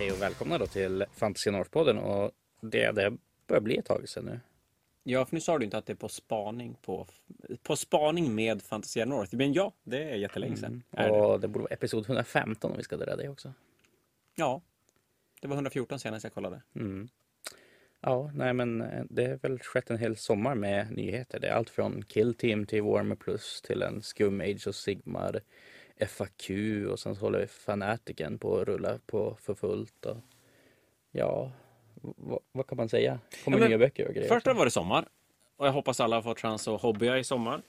hej och välkomna då till Fantasy North-podden och det, det börjar bli ett tag sedan nu. Ja, för nu sa du inte att det är på spaning på, på spaning med Fantasia North. Men ja, det är jättelänge sedan. Det? Och det borde vara episod 115 om vi ska dra det också. Ja, det var 114 senast jag kollade. Mm. Ja, nej men eh, det har väl skett en hel sommar med nyheter. Det är allt från Kill Team till Warmer Plus till en Skum Age och Sigmar FAQ och sen så håller Fanatiken på att rulla på för fullt. Och, ja, vad kan man säga? Kommer Ja, nya böcker och grejer. Först var det sommar. Och jag hoppas alla har fått chans att hobbya i sommar.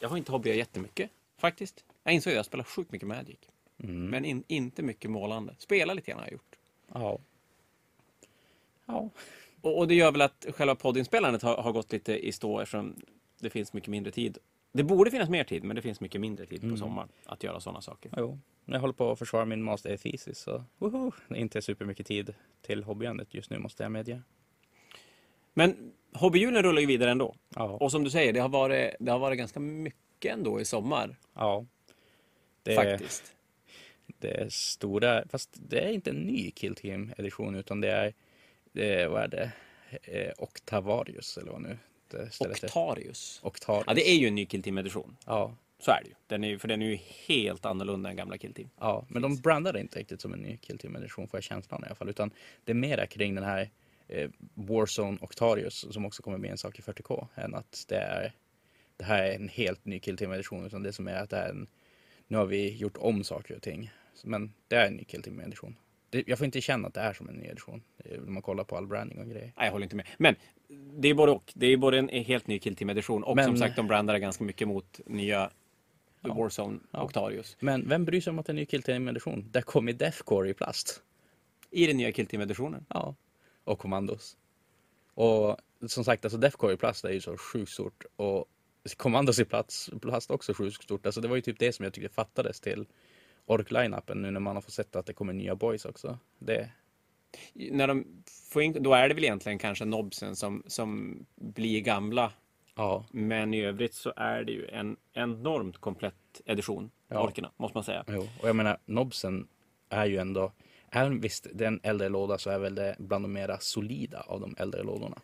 Jag har inte hobbyat jättemycket, faktiskt. Jag insåg att jag spelar sjukt mycket Magic. Mm. Men in, inte mycket målande. Spela lite grann har jag gjort. Ja. Ja. Och, och det gör väl att själva poddinspelandet har, har gått lite i stå eftersom det finns mycket mindre tid. Det borde finnas mer tid, men det finns mycket mindre tid på sommaren att göra sådana saker. Jo, jag håller på att försvara min master thesis så woho, det är inte supermycket tid till hobbyandet just nu måste jag medge. Men hobbyhjulen rullar ju vidare ändå. Ja, Och som du säger, det har varit, det har varit ganska mycket ändå i sommar. ja. Det, faktiskt. det är stora, fast det är inte en ny Kill Team edition utan det är, det vad är det, eh, Octavarius eller vad nu stället heter. Octarius. Octarius. Ja, det är ju en ny Kill Team-edition. Ja, Så är det ju. Den är, för den är ju helt annorlunda än gamla Kill Team. ja, men de brandar det inte riktigt som en ny Kill Team edition får jag känslan i alla fall utan det är mera kring den här eh, Warzone Octarius som också kommer med en sak i 40K än att det är det här är en helt ny Kill Team edition utan det som är att det är en nu har vi gjort om saker och ting men det är en ny Kill Team edition. Det, jag får inte känna att det är som en ny edition eh, när man kollar på all branding och grejer. Nej, jag håller inte med. Men det är både och. Det är både en helt ny Kill Team-edition och Men- som sagt, de brandar ganska mycket mot nya Ja. Warzone Ja. Octarius. Men vem bryr sig om att det är en ny Kill Team edition? Där kommer Deathcore i plast. I den nya Kill Team-editionen. Ja. Och Commandos. Och som sagt, alltså Deathcore i plast är ju så sjukt stort. Och Commandos i plats, plast också sjukt stort. Alltså det var ju typ det som jag tyckte fattades till Ork-line-upen nu när man har fått sett att det kommer nya boys också. Det, När de får in, då är det väl egentligen kanske nobsen som, som blir gamla. ja, Men i övrigt så är det ju en enormt komplett edition. Ja. Orkerna, måste man säga. jo. Och jag menar, Nobsen är ju ändå, även visst det är en äldre låda så är väl det bland de mera solida av de äldre lådorna.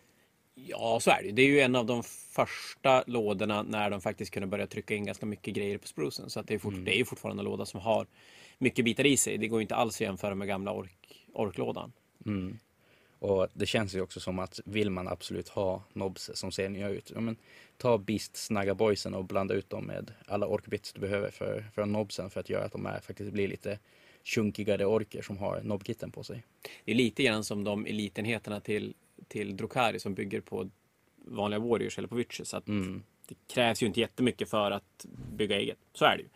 Ja, så är det. Det är ju en av de första lådorna när de faktiskt kunde börja trycka in ganska mycket grejer på sprucen. Så att det, är fort, Mm. det är ju fortfarande en låda som har mycket bitar i sig. Det går ju inte alls att jämföra med gamla ork, orklådan. Mm. Och det känns ju också som att vill man absolut ha nobs som ser nya ut, ja, men ta Beast Snagga Boysen och blanda ut dem med alla orkbits du behöver för, för nobsen för att göra att de är, faktiskt blir lite chunkigare orker som har nobkitten på sig. Det är lite grann som de elitenheterna till, till Drukari som bygger på vanliga Warriors eller på Witches. Så att Mm. det krävs ju inte jättemycket för att bygga eget. Så är det ju.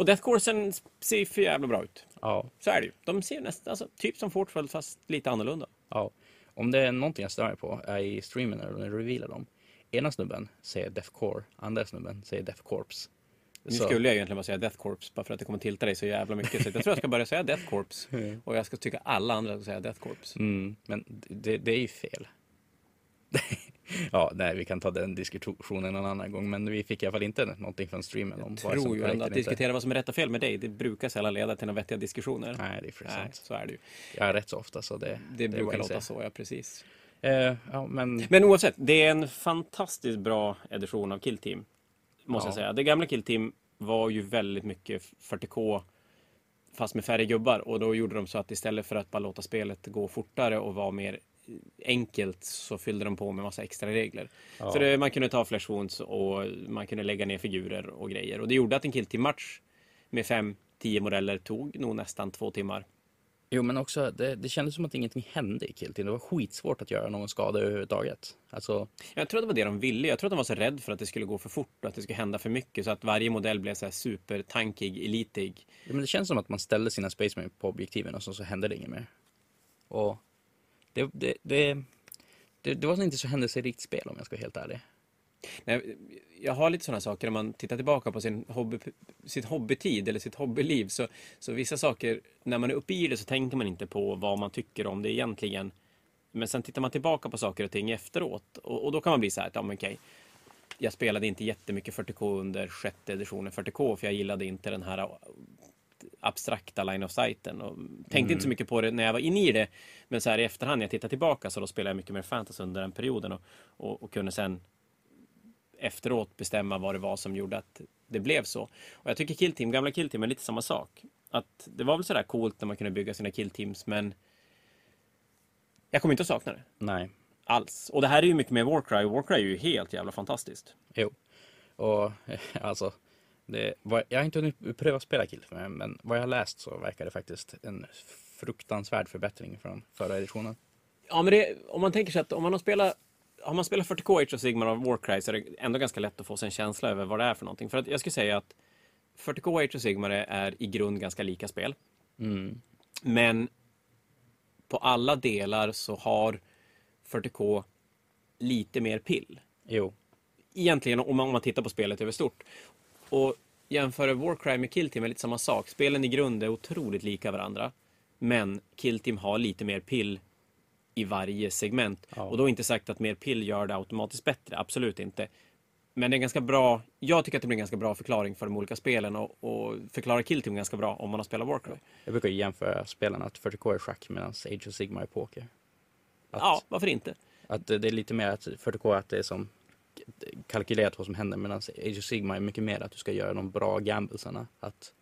Och Death Coursen ser för jävla bra ut. Ja, Så är det ju. De ser nästan alltså, typ som Fortfeld fast lite annorlunda. ja. Om det är någonting jag stör mig på är i streamen när de revealar dem. Ena snubben säger Deathcore, andra snubben säger Death Corps. Nu Så- skulle jag egentligen bara säga Death Corps bara för att det kommer tilta dig så jävla mycket. Så jag tror jag ska börja säga Death Corps. Och jag ska tycka alla andra ska säga Death Corps. Mm, men det, det är ju fel. ja, nej, vi kan ta den diskussionen en annan gång, men vi fick i alla fall inte någonting från streamen Jag tror ju ändå att diskutera vad som är rätt och fel med dig, det brukar sällan leda till några vettiga diskussioner. Nej, det är för sant. så är det ju. Jag är rätt så ofta så det, Det är brukar låta så, ja precis. Eh, ja, men, Men oavsett, det är en fantastiskt bra edition av Kill Team. Måste Ja. jag säga. Det gamla Kill Team var ju väldigt mycket 40K fast med färre gubbar. Och då gjorde de så att istället för att bara låta spelet gå fortare och vara mer enkelt så fyllde de på med massa extra regler. Ja. Så det, man kunde ta flash wounds och man kunde lägga ner figurer och grejer. Och det gjorde att en Kill Team-match med 5-10 modeller tog nog nästan två timmar. jo, men också, det, det kändes som att ingenting hände i Kill Team. Det var skitsvårt att göra någon skada överhuvudtaget. Alltså, Jag tror att det var det de ville. Jag tror att de var så rädd för att det skulle gå för fort och att det skulle hända för mycket. Så att varje modell blev så här supertankig, elitig. ja, men det känns som att man ställde sina Spaceman på objektiven och så, så hände det inget mer. Och det, det, det, det, det var inte så händelserikt spel om jag ska vara helt ärlig. Nej, jag har lite sådana saker när man tittar tillbaka på sin hobby, sitt hobbytid eller sitt hobbyliv. Så, så vissa saker, när man är uppe i det så tänker man inte på vad man tycker om det egentligen. Men sen tittar man tillbaka på saker och ting efteråt. Och, och då kan man bli så här, att, ja, men okej. Jag spelade inte jättemycket 40K under sjätte editionen 40K för jag gillade inte den här abstrakta line of sighten. Och tänkte Mm. inte så mycket på det när jag var inne i det. Men så här i efterhand när jag tittar tillbaka så då spelade jag mycket mer fantasy under den perioden och, och, och kunde sen efteråt bestämma vad det var som gjorde att det blev så. Och jag tycker Killteam, gamla Killteam är lite samma sak. Att det var väl sådär coolt när man kunde bygga sina Killteams men jag kommer inte att sakna det Nej, alls. Och det här är ju mycket mer Warcry. Warcry är ju helt jävla fantastiskt. jo. Och alltså, det, vad, jag har inte hunnit pröva att spela Kill men, men vad jag har läst så verkar det faktiskt en fruktansvärd förbättring från förra editionen. Ja, men det, om man tänker sig att om man har spelat har man spelat 40K Age of Sigmar av Warcry så är det ändå ganska lätt att få sig en känsla över vad det är för någonting. För att jag skulle säga att 40K Age of Sigmar är i grund ganska lika spel. Mm. Men på alla delar så har 40K lite mer pill. Jo, Egentligen om man, om man tittar på spelet över stort. Och jämföra Warcry med Killteam är lite samma sak. Spelen i grund är otroligt lika varandra. Men Killteam har lite mer pill i varje segment. Ja. Och då inte sagt att mer pill gör det automatiskt bättre. Absolut inte. Men det är ganska bra, jag tycker att det blir en ganska bra förklaring för de olika spelen och, och förklarar Killteam ganska bra om man har spelat Warcry. jag brukar jämföra spelarna att 40K är schack medan Age of Sigmar är poker. Att, Ja, varför inte? att det är lite mer att 40K att det är som kalkylerat vad som händer medan Age of Sigmar är mycket mer att du ska göra de bra gamblesarna. Att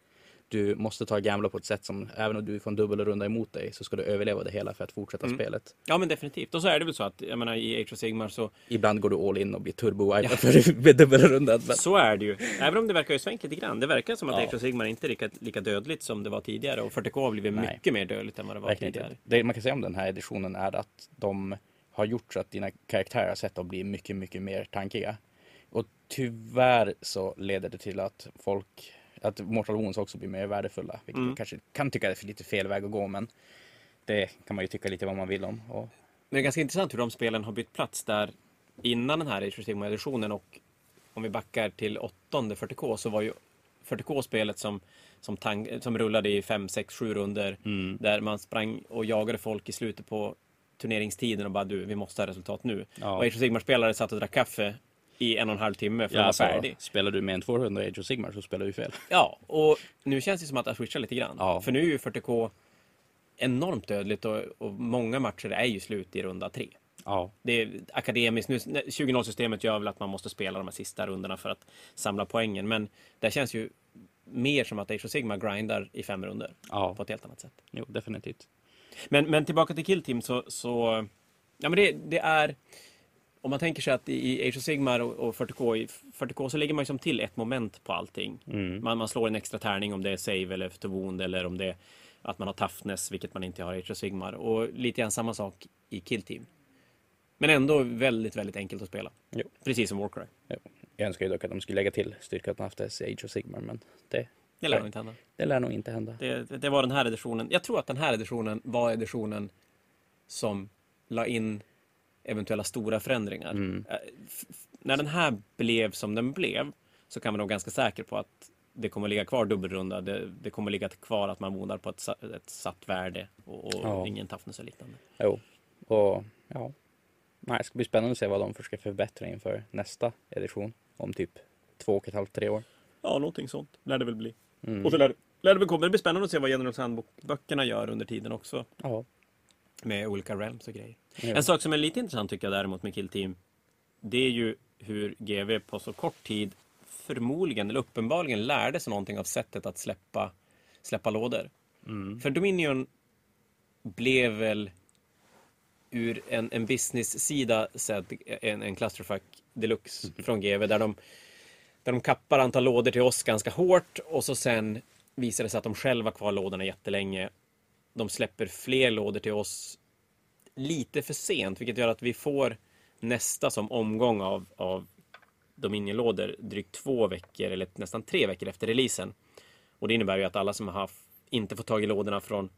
du måste ta gambla på ett sätt som, även om du får en dubbelrunda emot dig, så ska du överleva det hela för att fortsätta Mm. spelet. Ja, men definitivt. Och så är det väl så att, jag menar i Age of Sigmar så, Ibland går du all in och blir turbo ja. för du blir dubbelrundad. men- så är det ju. Även om det verkar ju svängt lite grann. Det verkar som att Ja. Age of Sigmar inte är lika, lika dödligt som det var tidigare och 40K har blivit Nej. mycket mer dödligt än vad det var Verkligen tidigare. inte. Det man kan säga om den här editionen är att de har gjort så att dina karaktärer har sett att bli mycket, mycket mer tankiga. Och tyvärr så leder det till att folk, att Mortal Wounds också blir mer värdefulla. Vilket Mm. kanske kan tycka är lite fel väg att gå, men det kan man ju tycka lite vad man vill om. Och, Men det är ganska intressant hur de spelen har bytt plats där innan den här Age of Sigmar-editionen och om vi backar till åttonde 40K så var ju 40K-spelet som, som, tang- som rullade i 5, 6, 7 runder där man sprang och jagade folk i slutet på turneringstiden och bara du, vi måste ha resultat nu. Ja. Och Age of Sigmar-spelare satt och drack kaffe i en och en halv timme för att alltså, vara färdig. spelar du med en 200 Age of Sigmar så spelar du fel. Ja, och nu känns det som att det har switchat lite grann. Ja. För nu är ju 40K enormt dödligt och, och många matcher är ju slut i runda tre. Ja, Det är akademiskt. Nu, 20-0-systemet gör väl att man måste spela de här sista rundorna för att samla poängen. Men det känns ju mer som att Age of Sigma grindar i fem runder ja, på ett helt annat sätt. jo, definitivt. Men, men tillbaka till Kill Team så, så ja, men det, det är om man tänker sig att i Age of Sigmar och, och 40K, i 40K så lägger man ju som till ett moment på allting. Mm. Man, man slår en extra tärning om det är save eller efter wound eller om det är att man har toughness, vilket man inte har i Age of Sigmar. Och lite grann samma sak i Kill Team. Men ändå väldigt, väldigt enkelt att spela. Jo. Precis som Warcry. Jo. Jag önskar ju dock att de skulle lägga till styrkeautomater i Age of Sigmar, men det, Det lär Nej. nog inte hända. det lär nog inte hända. Det, det var den här editionen. Jag tror att den här editionen var editionen som la in eventuella stora förändringar. Mm. F- När den här blev som den blev så kan man vara ganska säker på att det kommer ligga kvar dubbelrunda. Det, det kommer ligga kvar att man vonar på ett, ett satt värde och, och Ja. ingen toughness och liknande. Jo, och ja. Nej, det ska bli spännande att se vad de försöker förbättra inför nästa edition om typ två och ett halvt, tre år. Ja, någonting sånt lär det väl bli. Mm. Och så lär, lär det väl komma. Det blir spännande att se vad Generals Handbook-böckerna gör under tiden också. Ja. Med olika realms och grejer. Jo. En sak som är lite intressant tycker jag däremot med Kill Team. Det är ju hur GV på så kort tid förmodligen, eller uppenbarligen, lärde sig någonting av sättet att släppa, släppa lådor. Mm. För Dominion blev väl ur en, en business-sida sett en, en clusterfuck deluxe från GV där de, där de kappar antal lådor till oss ganska hårt och så sen visar det sig att de själva kvar lådorna jättelänge. De släpper fler lådor till oss lite för sent, vilket gör att vi får nästa som omgång av, av Dominion-lådor drygt två veckor, eller nästan tre veckor efter releasen. Och det innebär ju att alla som har haft, inte fått tag i lådorna från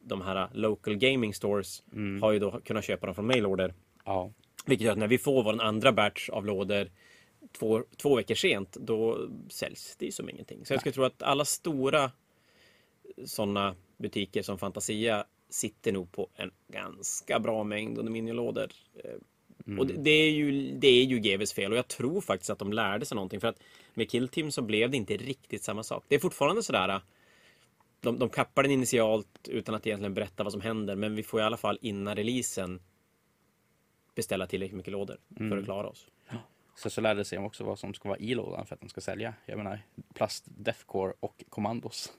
de här local gaming stores har ju då kunnat köpa dem från mailorder. Ja. Vilket gör att när vi får vår andra batch av lådor två, två veckor sent, då säljs det ju som ingenting. Så jag skulle tro att alla stora sådana butiker som Fantasia sitter nog på en ganska bra mängd Dominion-lådor. Eh, Och det, är ju, det är ju GVs fel och jag tror faktiskt att de lärde sig någonting. För att med Kill Team så blev det inte riktigt samma sak. Det är fortfarande sådär de, de kappar den initialt utan att egentligen berätta vad som händer. Men vi får i alla fall innan releasen beställa tillräckligt mycket lådor för Mm. att klara oss. Så så lärde sig också vad som ska vara i lådan för att den ska sälja. Jag menar, plast, Defcore och Commandos.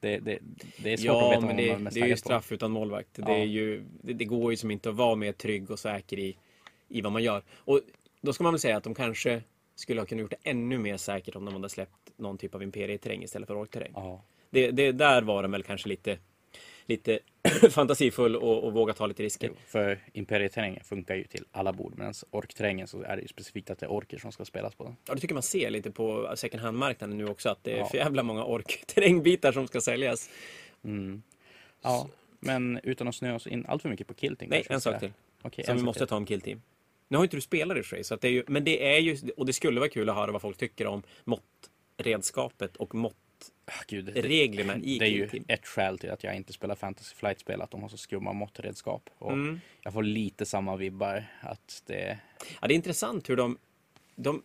Det, det, det är svårt att Ja, veta men vad det, man är mest det är ju taggad på. straff utan målvakt. Ja. Det, är ju, det, går ju som inte att vara mer trygg och säker i, i vad man gör. Och då ska man väl säga att de kanske skulle ha kunnat gjort det ännu mer säkert om de hade släppt någon typ av imperieterräng istället för orkterräng. Ja, Det, det, där var de väl kanske lite, lite fantasifull och, och våga ta lite risker. jo, för imperieterrängen funkar ju till alla bord. Medan orkterrängen så är det ju specifikt att det är orker som ska spelas på den. Ja, det tycker man ser lite på second hand-marknaden nu också att det är Ja. för jävla många ork-terrängbitar som ska säljas. Mm. Ja, men utan att snöa oss in allt för mycket på kilting. Nej, en sak till. Okej, Som vi måste till. ta om killteam. Nu har inte du spelat i och för sig, så att det är ju, men det är ju, och det skulle vara kul att höra vad folk tycker om måttredskapet och Ah, Gud, det, måttreglerna i det är ju ett skäl till att jag inte spelar Fantasy Flight-spel, att de har så skumma måttredskap. Och Mm. Jag får lite samma vibbar, att det... Ja, det är intressant hur de, de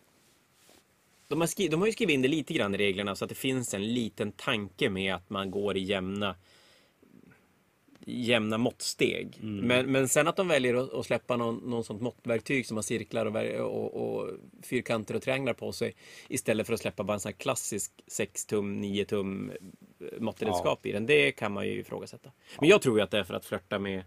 de har, skri, de har ju skrivit in det lite grann i reglerna så att det finns en liten tanke med att man går i jämna jämna måttsteg. Men, men sen att de väljer att, att släppa någon, någon sånt måttverktyg som har cirklar och, och, och fyrkanter och trianglar på sig istället för att släppa bara en sån här klassisk 6 tum, 9 tum eh, måttredskap i den. Det kan man ju ifrågasätta. Men jag tror ju att det är för att flörta med,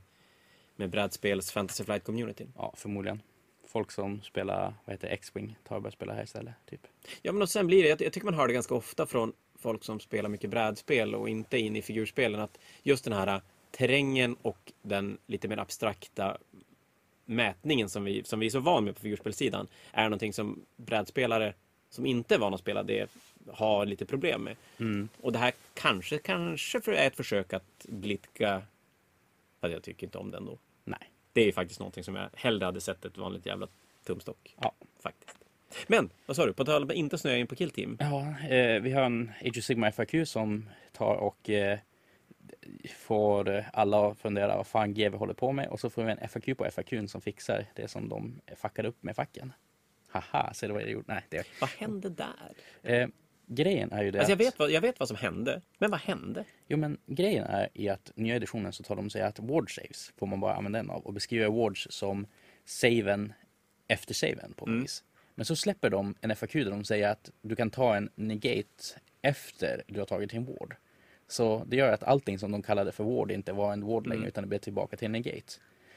med brädspels Fantasy Flight community. Ja, förmodligen. Folk som spelar, vad heter X-Wing tar och börjar spela här istället, typ. Ja, men och sen blir det, jag, jag tycker man hör det ganska ofta från folk som spelar mycket brädspel och inte in i figurspelen, att just den här terrängen och den lite mer abstrakta mätningen som vi, som vi är så van med på figurspelssidan är någonting som brädspelare som inte är vana att spela det har lite problem med. Mm. Och det här kanske, kanske är ett försök att blidka, fast jag tycker inte om den då. Nej. Det är faktiskt någonting som jag hellre hade sett ett vanligt jävla tumstock. Ja. Faktiskt. Men, vad sa du? På tal om inte snöa in på Killteam. Ja, eh, vi har en Age of Sigma FAQ som tar och eh, får alla fundera vad fan GW håller på med och så får vi en FAQ på FAQ som fixar det som de fuckade upp med facken. Haha, ser du vad jag gjorde? Nej, det Vad hände där? eh, Grejen är ju det Alltså jag, vet vad, jag vet vad som hände, men vad hände? Jo men grejen är i att nya editionen så tar de sig att ward saves får man bara använda en av och beskriver wards som saven efter saven på något Mm. vis. Men så släpper de en FAQ där de säger att du kan ta en negate efter du har tagit din ward. Så det gör att allting som de kallade för ward inte var en ward längre Mm. utan det blev tillbaka till en negate.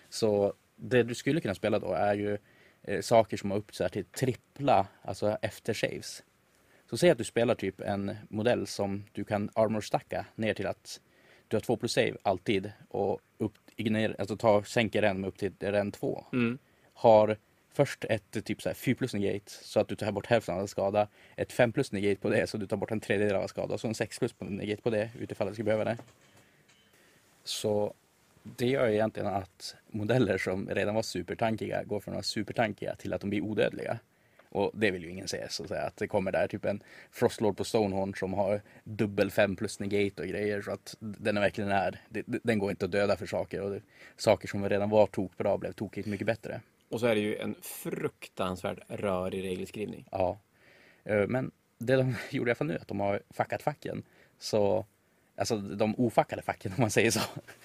Så det du skulle kunna spela då är ju eh, saker som har upp till trippla, alltså efter saves. Så säg att du spelar typ en modell som du kan armor stacka ner till att du har 2 plus save alltid och upp, ignorer, alltså ta, sänker den med upp till ren 2. Mm. Har först ett typ så här 4 plus negate så att du tar bort hälften av skada. Ett 5 plus negate på det så du tar bort en tredjedel av skada. Och så en 6 plus negate på det utifall du skulle behöva det. Så det gör egentligen att modeller som redan var supertankiga går från att vara supertankiga till att de blir odödliga. Och det vill ju ingen se så att säga. Att det kommer där typ en Frostlord på Stonehorn som har dubbel 5 plus negate och grejer. Så att den är verkligen är. Den går inte att döda för saker. Och det, saker som redan var tokbra blev tokigt mycket bättre. Och så är det ju en fruktansvärd rörig regelskrivning. Ja. Eh, Men det de gjorde i alla fall nu är att de har fuckat facken. Så, alltså de ofackade facken om man säger så.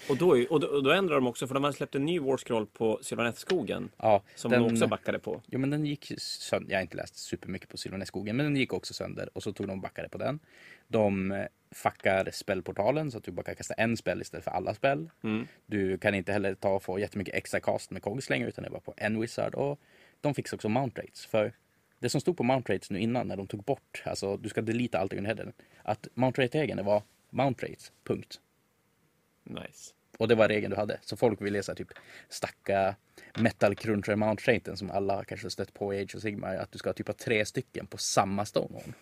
Och då, och då, och då ändrar de också, för de har släppt en ny War Scroll på Sylvanethskogen Ja, som den, de också backade på. Jo men den gick sönder. Jag har inte läst supermycket på Sylvanässkogen men den gick också sönder och så tog de och backade på den. De eh, fuckar spellportalen så att du bara kan kasta en spell istället för alla spell. Mm. Du kan inte heller ta och få jättemycket extra cast med Cogs längre utan det är bara på en wizard. Och de fixar också mount rates. För det som stod på mount rates nu innan när de tog bort, alltså du ska delita allting under headen. Att mount rate-regeln var mount rates, punkt. Nice. Och det var regeln du hade. Så folk ville här, typ stacka metal cruncher mount raten som alla kanske stött på i Age of Sigmar. Att du ska typ ha tre stycken på samma stonehorn.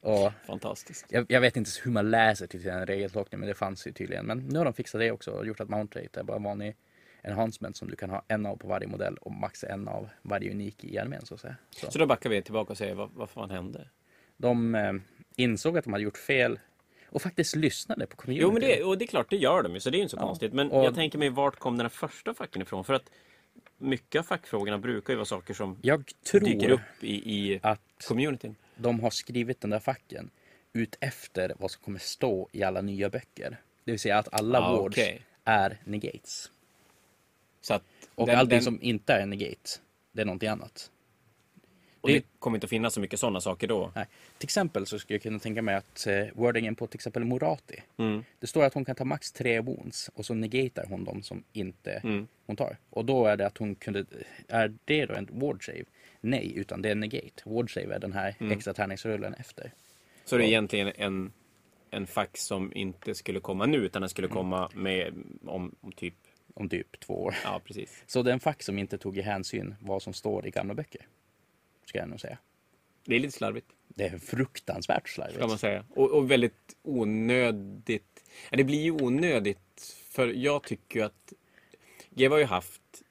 Och Fantastiskt. jag, jag vet inte hur man läser till den regeltolkningen men det fanns ju tydligen. Men nu har de fixat det också och gjort att mount rate är bara en vanlig enhancement som du kan ha en av på varje modell och max en av varje unik i armén så att säga. Så. Så då backar vi tillbaka och säger vad, vad fan hände? De eh, insåg att de hade gjort fel och faktiskt lyssnade på community. Jo, men det, och det är klart, det gör de ju, så det är ju inte så Ja. konstigt. Men Och- jag tänker mig, vart kom den här första facken ifrån? För att mycket av fackfrågorna brukar ju vara saker som tror dyker upp i, i att communityn. De har skrivit den där facken ut efter vad som kommer stå i alla nya böcker. Det vill säga att alla Ah, wards okej. är negates. Så att Och den- allting den- som inte är negate, det är någonting annat. och det det- kommer inte att finnas så mycket sådana saker då. Nej. Till exempel så skulle jag kunna tänka mig att eh, wordingen på till exempel Morati. Mm. Det står att hon kan ta max tre wounds och så negatar hon dem som inte Mm. hon tar. Och då är det att hon kunde, är det då en ward save? Nej, utan det är negate. Ward save är den här Mm. extra tärningsrullen efter. Så det är egentligen en, en fax som inte skulle komma nu utan den skulle Mm. komma med om, om typ, Om typ två år. ja precis. Så det är en fack som inte tog i hänsyn vad som står i gamla böcker. Ska jag nog säga. Det är lite slarvigt. Det är fruktansvärt slarvigt. Ska man säga. Och, och väldigt onödigt. Ja, det blir ju onödigt. För jag tycker ju att GW har ju haft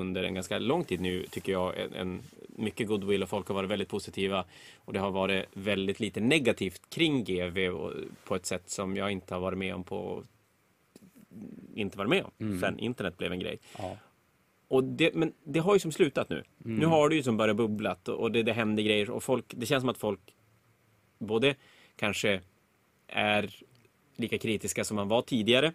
under en ganska lång tid nu, tycker jag, en, en mycket goodwill och folk har varit väldigt positiva. Och det har varit väldigt lite negativt kring GV och, på ett sätt som jag inte har varit med om på inte varit med om sen internet blev en grej. Ja. Och det, men det har ju som slutat nu. Nu har det ju som börjat bubblat och, och det, det händer grejer och folk, det känns som att folk både kanske är lika kritiska som man var tidigare,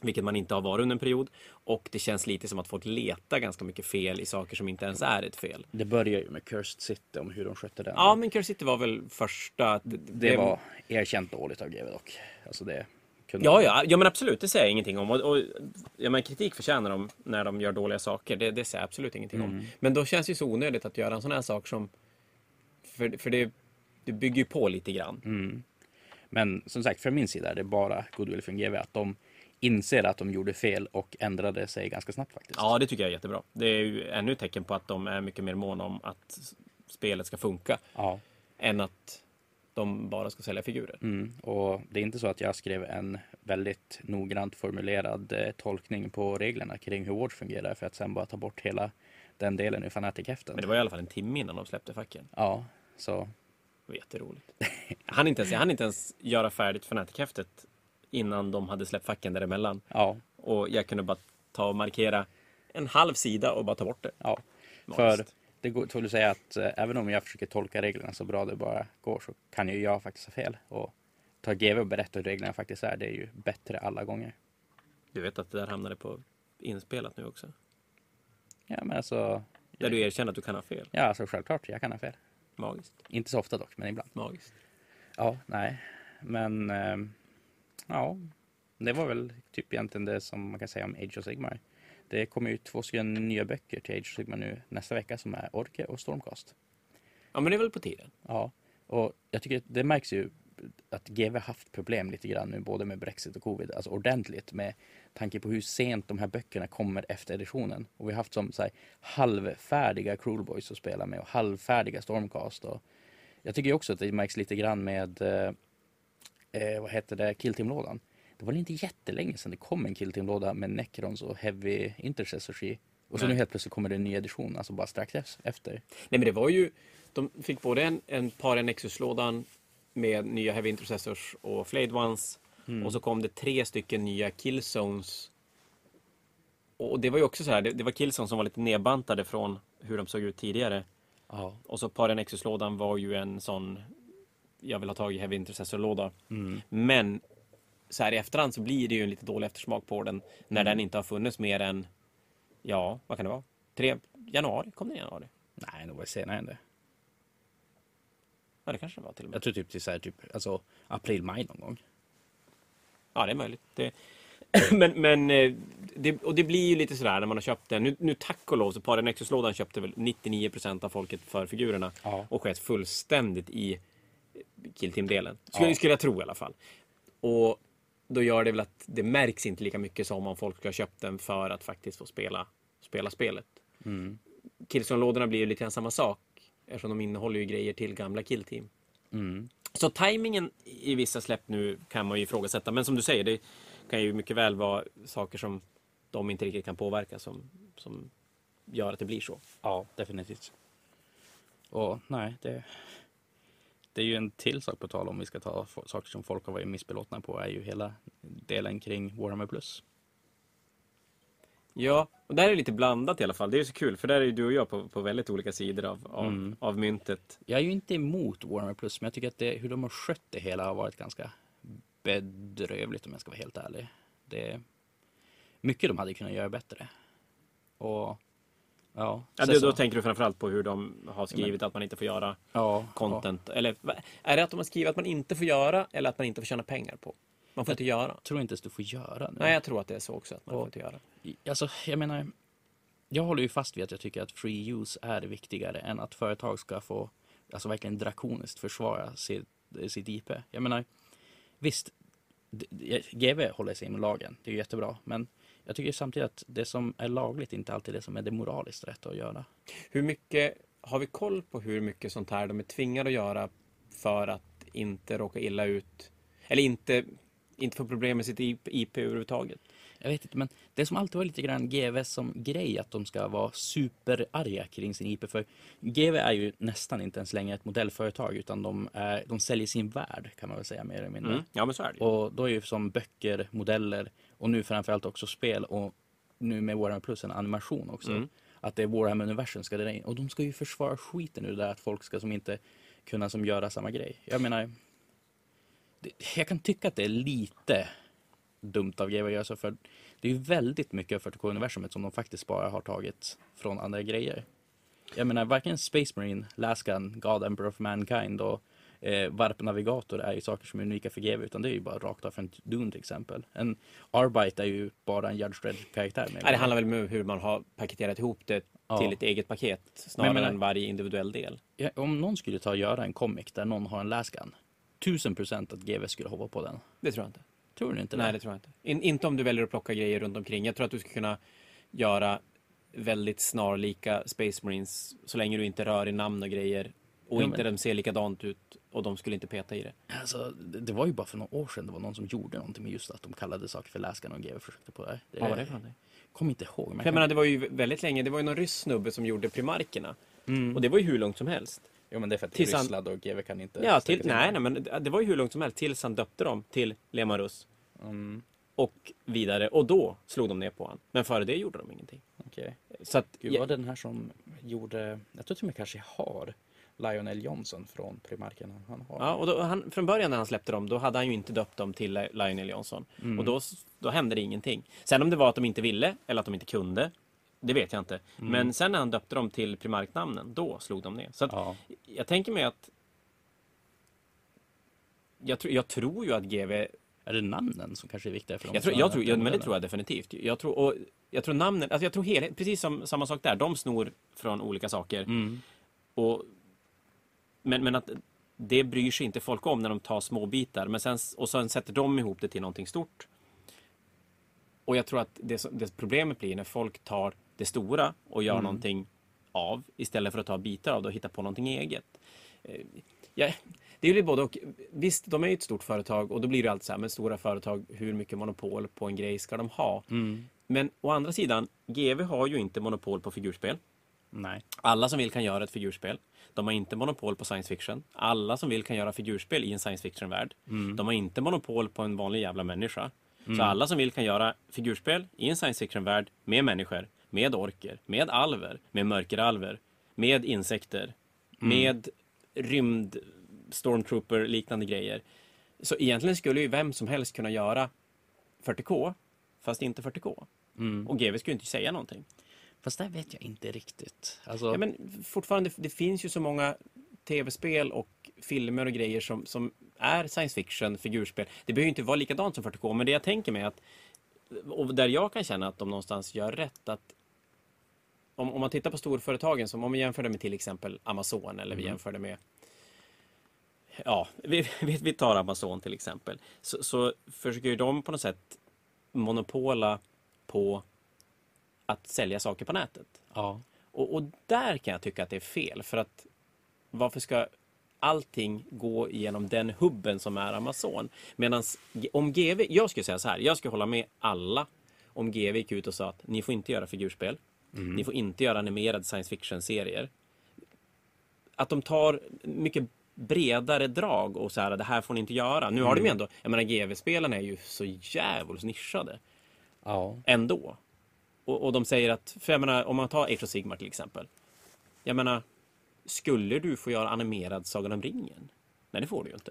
vilket man inte har varit under en period, och det känns lite som att folk letar ganska mycket fel i saker som inte ens är ett fel. Det börjar ju med Cursed City om hur de skötte den. Ja, men Curse City var väl första... Det, Det var erkänt dåligt av GW dock. Alltså det kunde Ja, ja, ja, men absolut, det säger jag ingenting om. Och, och, ja, men kritik förtjänar de när de gör dåliga saker. Det, det säger jag absolut ingenting om. Men då känns det ju så onödigt att göra en sån här sak som... För, för det, det bygger ju på lite grann. Men som sagt, från min sida är det bara goodwill från GW att de inser att de gjorde fel och ändrade sig ganska snabbt faktiskt. Ja, det tycker jag är jättebra. Det är ju ännu ett tecken på att de är mycket mer måna om att spelet ska funka. Ja. Än att de bara ska sälja figurer. Mm. Och det är inte så att jag skrev en väldigt noggrant formulerad eh, tolkning på reglerna kring hur Ward fungerar för att sen bara ta bort hela den delen ur Fanatic-häften. Men det var i alla fall en timme innan de släppte facken. Ja, så Det var jätteroligt. Hann inte ens, hann inte ens göra färdigt Fnatic-häftet innan de hade släppt facken däremellan. ja, Och jag kunde bara ta och markera en halv sida och bara ta bort det. ja. För det går att säga att eh, även om jag försöker tolka reglerna så bra det bara går så kan ju jag faktiskt ha fel. Och ta GW och berätta hur reglerna faktiskt är, det är ju bättre alla gånger. Du vet att det där hamnade på inspelat nu också? Ja, men alltså. Där du erkänner att du kan ha fel. Ja, alltså självklart, jag kan ha fel. Magiskt. Inte så ofta dock, men ibland. Magiskt. Ja, nej. Men ehm, ja, det var väl typ egentligen det som man kan säga om Age of Sigmar. Det kommer ju två stycken nya böcker till Age of Sigmar nu nästa vecka som är Orke och Stormcast. Ja, men det är väl på tiden. Ja, och jag tycker det märks ju att GW haft problem lite grann nu både med Brexit och Covid, alltså ordentligt med tanke på hur sent de här böckerna kommer efter editionen. Och vi har haft som så här, halvfärdiga Cruel Boys att spela med och halvfärdiga Stormcast. Och jag tycker också att det märks lite grann med, eh, vad heter det, Killteam-lådan. Det var inte jättelänge sedan det kom en Killteam-låda med Necrons och Heavy Intercessors i. Och så Nej. nu helt plötsligt kommer det en ny edition, alltså bara strax efter. Nej, men det var ju... De fick både en, en par Nexus-lådan med nya Heavy Intercessors och Flayed Ones. Och så kom det tre stycken nya Killzones. Och det var ju också så här, det, det var Killzones som var lite nedbantade från hur de såg ut tidigare. Ja. Och så par Nexus-lådan var ju en sån jag vill ha tag i Heavy Intercessor-låda. Men så här i efterhand så blir det ju en lite dålig eftersmak på den när den inte har funnits mer än, ja, vad kan det vara? Tre, januari? Kom den i januari? Nej, det var senare än det. Ja, det kanske det var till och med. Jag tror typ till så här, typ, alltså april, maj någon gång. Ja, det är möjligt. Det... men, men eh, det, och det blir ju lite sådär när man har köpt den. Nu, nu tack och lov så Paren Nexus-lådan köpte väl 99% av folket för figurerna. Ja. Och sket fullständigt i Killteam-delen. Skulle, Ja. skulle jag tro i alla fall. Och då gör det väl att det märks inte lika mycket som om folk ska ha köpt den för att faktiskt få spela, spela spelet. Mm. Killzone-lådorna blir ju lite grann samma sak. Eftersom de innehåller ju grejer till gamla Killteam. Mm. Så tajmingen i vissa släpp nu kan man ju ifrågasätta. Men som du säger, det kan ju mycket väl vara saker som de inte riktigt kan påverka som, som gör att det blir så. Ja, definitivt. Och nej, det, det är ju en till sak på tal om vi ska ta saker som folk har varit missbelåtna på är ju hela delen kring Warhammer Plus. Ja, och där är det lite blandat i alla fall. Det är så kul, för där är ju du och jag på, på väldigt olika sidor av, av, Mm. av myntet. Jag är ju inte emot Warhammer Plus, men jag tycker att det, hur de har skött det hela har varit ganska bedrövligt om jag ska vara helt ärlig. Det, mycket de hade kunnat göra bättre. Och ja, Ja, så- då tänker du framförallt på hur de har skrivit att man inte får göra ja, content. Eller va- är det att de har skrivit att man inte får göra eller att man inte får tjäna pengar på? Man får inte göra. Jag tror inte ens du får göra nu. Nej, jag tror att det är så också. Att man Och- får inte göra. Alltså, jag menar, jag håller ju fast vid att jag tycker att free use är viktigare än att företag ska få, alltså verkligen drakoniskt försvara sitt, sitt IP. Jag menar, visst, GV håller sig inom lagen, det är ju jättebra, men jag tycker samtidigt att det som är lagligt inte alltid är det som är det moraliskt rätt att göra. Hur mycket, har vi koll på hur mycket sånt här de är tvingade att göra för att inte råka illa ut? Eller inte, inte få problem med sitt IP, IP överhuvudtaget? Jag vet inte, men det som alltid var lite grann GV som grej att de ska vara superarga kring sin IP. För GV är ju nästan inte ens längre ett modellföretag utan de, är, de säljer sin värld kan man väl säga mer eller mindre. Mm. Ja, men så är det ju. Och då är ju som böcker, modeller och nu framförallt också spel och nu med Warhammer Plus en animation också. Mm. Att det är Warhammer-universum ska det in. Och de ska ju försvara skiten det där att folk ska som inte kunna som göra samma grej. Jag menar, jag kan tycka att det är lite dumt av GW att göra så för det är ju väldigt mycket av 40K-universumet som de faktiskt bara har tagit från andra grejer. Jag menar varken Space Marine, Laskan, God Emperor of Mankind och eh, Warp Navigator är ju saker som är unika för GW utan det är ju bara rakt av från Dune till exempel. En Arbite är ju bara en Judge Dredd-karaktär. med- Nej, det handlar väl om hur man har paketerat ihop det Ja. till ett eget paket snarare Men än varje individuell del. Ja, om någon skulle ta och göra en comic där någon har en Laskan, tusen procent att GW skulle hoppa på den. Det tror jag inte. Tror du inte Nej, det? det tror jag inte. In, inte om du väljer att plocka grejer runt omkring. Jag tror att du ska kunna göra väldigt snarlika Space Marines så länge du inte rör i namn och grejer och inte men- de ser likadant ut och de skulle inte peta i det. Alltså, det, det var ju bara för några år sedan det var någon som gjorde någonting med just att de kallade saker för Laskan och GW försökte på det. det Vad var det för någonting? Kommer inte ihåg. Men jag menar, det var ju väldigt länge, det var ju någon rysk snubbe som gjorde primarkerna. Och det var ju hur långt som helst. Jo men det är för att Tills han- Ryssland och GW kan inte Ja, till, nej, nej, men det- det var ju hur långt som helst tills han döpte dem till Lemarus Mm, och vidare. Och då slog de ner på honom. Men före det gjorde de ingenting. okej. Så att, Gud, var det den här som gjorde, jag tror till och med kanske har Lionel Johnson från Primarken han har. Ja, och då, han, från början när han släppte dem, då hade han ju inte döpt dem till Li- Lionel Johnson. Mm. Och då, då hände det ingenting. Sen om det var att de inte ville, eller att de inte kunde, det vet jag inte. Mm. Men sen när han döpte dem till Primarknamnen, då slog de ner. Så att, Ja. jag tänker mig att jag, tror- jag tror ju att GV... Är det namnen som kanske är viktiga för dem? Jag tror, jag tror, döpt ja, dem, men det tror jag definitivt. Jag tror, och, jag tror namnen, alltså jag tror helhet, precis som samma sak där. De snor från olika saker. Mm. Och, men, men att det bryr sig inte folk om när de tar små bitar. Men sen, och sen sätter de ihop det till någonting stort. Och jag tror att det, det problemet blir när folk tar det stora och gör någonting av istället för att ta bitar av det och hitta på någonting eget. Eh, Ja, det är ju både och. Visst, de är ju ett stort företag och då blir det alltid så här med stora företag, hur mycket monopol på en grej ska de ha? Mm. Men å andra sidan, GV har ju inte monopol på figurspel. Nej. Alla som vill kan göra ett figurspel. De har inte monopol på science fiction. Alla som vill kan göra figurspel i en science fiction-värld. De har inte monopol på en vanlig jävla människa. Så alla som vill kan göra figurspel i en science fiction-värld med människor, med orker, med alver, med mörkeralver, med insekter, med rymd stormtrooper-liknande grejer. Så egentligen skulle ju vem som helst kunna göra 40K, fast inte 40K. Mm. Och GW skulle inte säga någonting. Fast där vet jag inte riktigt. Alltså, Ja, men fortfarande, det finns ju så många tv-spel och filmer och grejer som, som är science fiction, figurspel. Det behöver ju inte vara likadant som 40K, men det jag tänker mig att, och där jag kan känna att de någonstans gör rätt, att om, om man tittar på storföretagen, som om vi jämför det med till exempel Amazon, eller vi jämför det med Ja, vi, vi, tar Amazon till exempel. Så, så försöker ju de på något sätt monopola på att sälja saker på nätet. ja. Och, och där kan jag tycka att det är fel. För att varför ska allting gå genom den hubben som är Amazon? Medan om GV, jag skulle säga så här, jag skulle hålla med alla om GV gick ut och sa att ni får inte göra figurspel. Ni får inte göra animerade science fiction-serier. Att de tar mycket bredare drag och så här, det här får ni inte göra. Nu har de ju ändå, jag menar GV-spelarna är ju så jävligt nischade ja. ändå. och, och de säger att, för jag menar, om man tar Age of Sigmar till exempel. Jag menar, skulle du få göra animerad Sagan om ringen? Nej, det får du ju inte.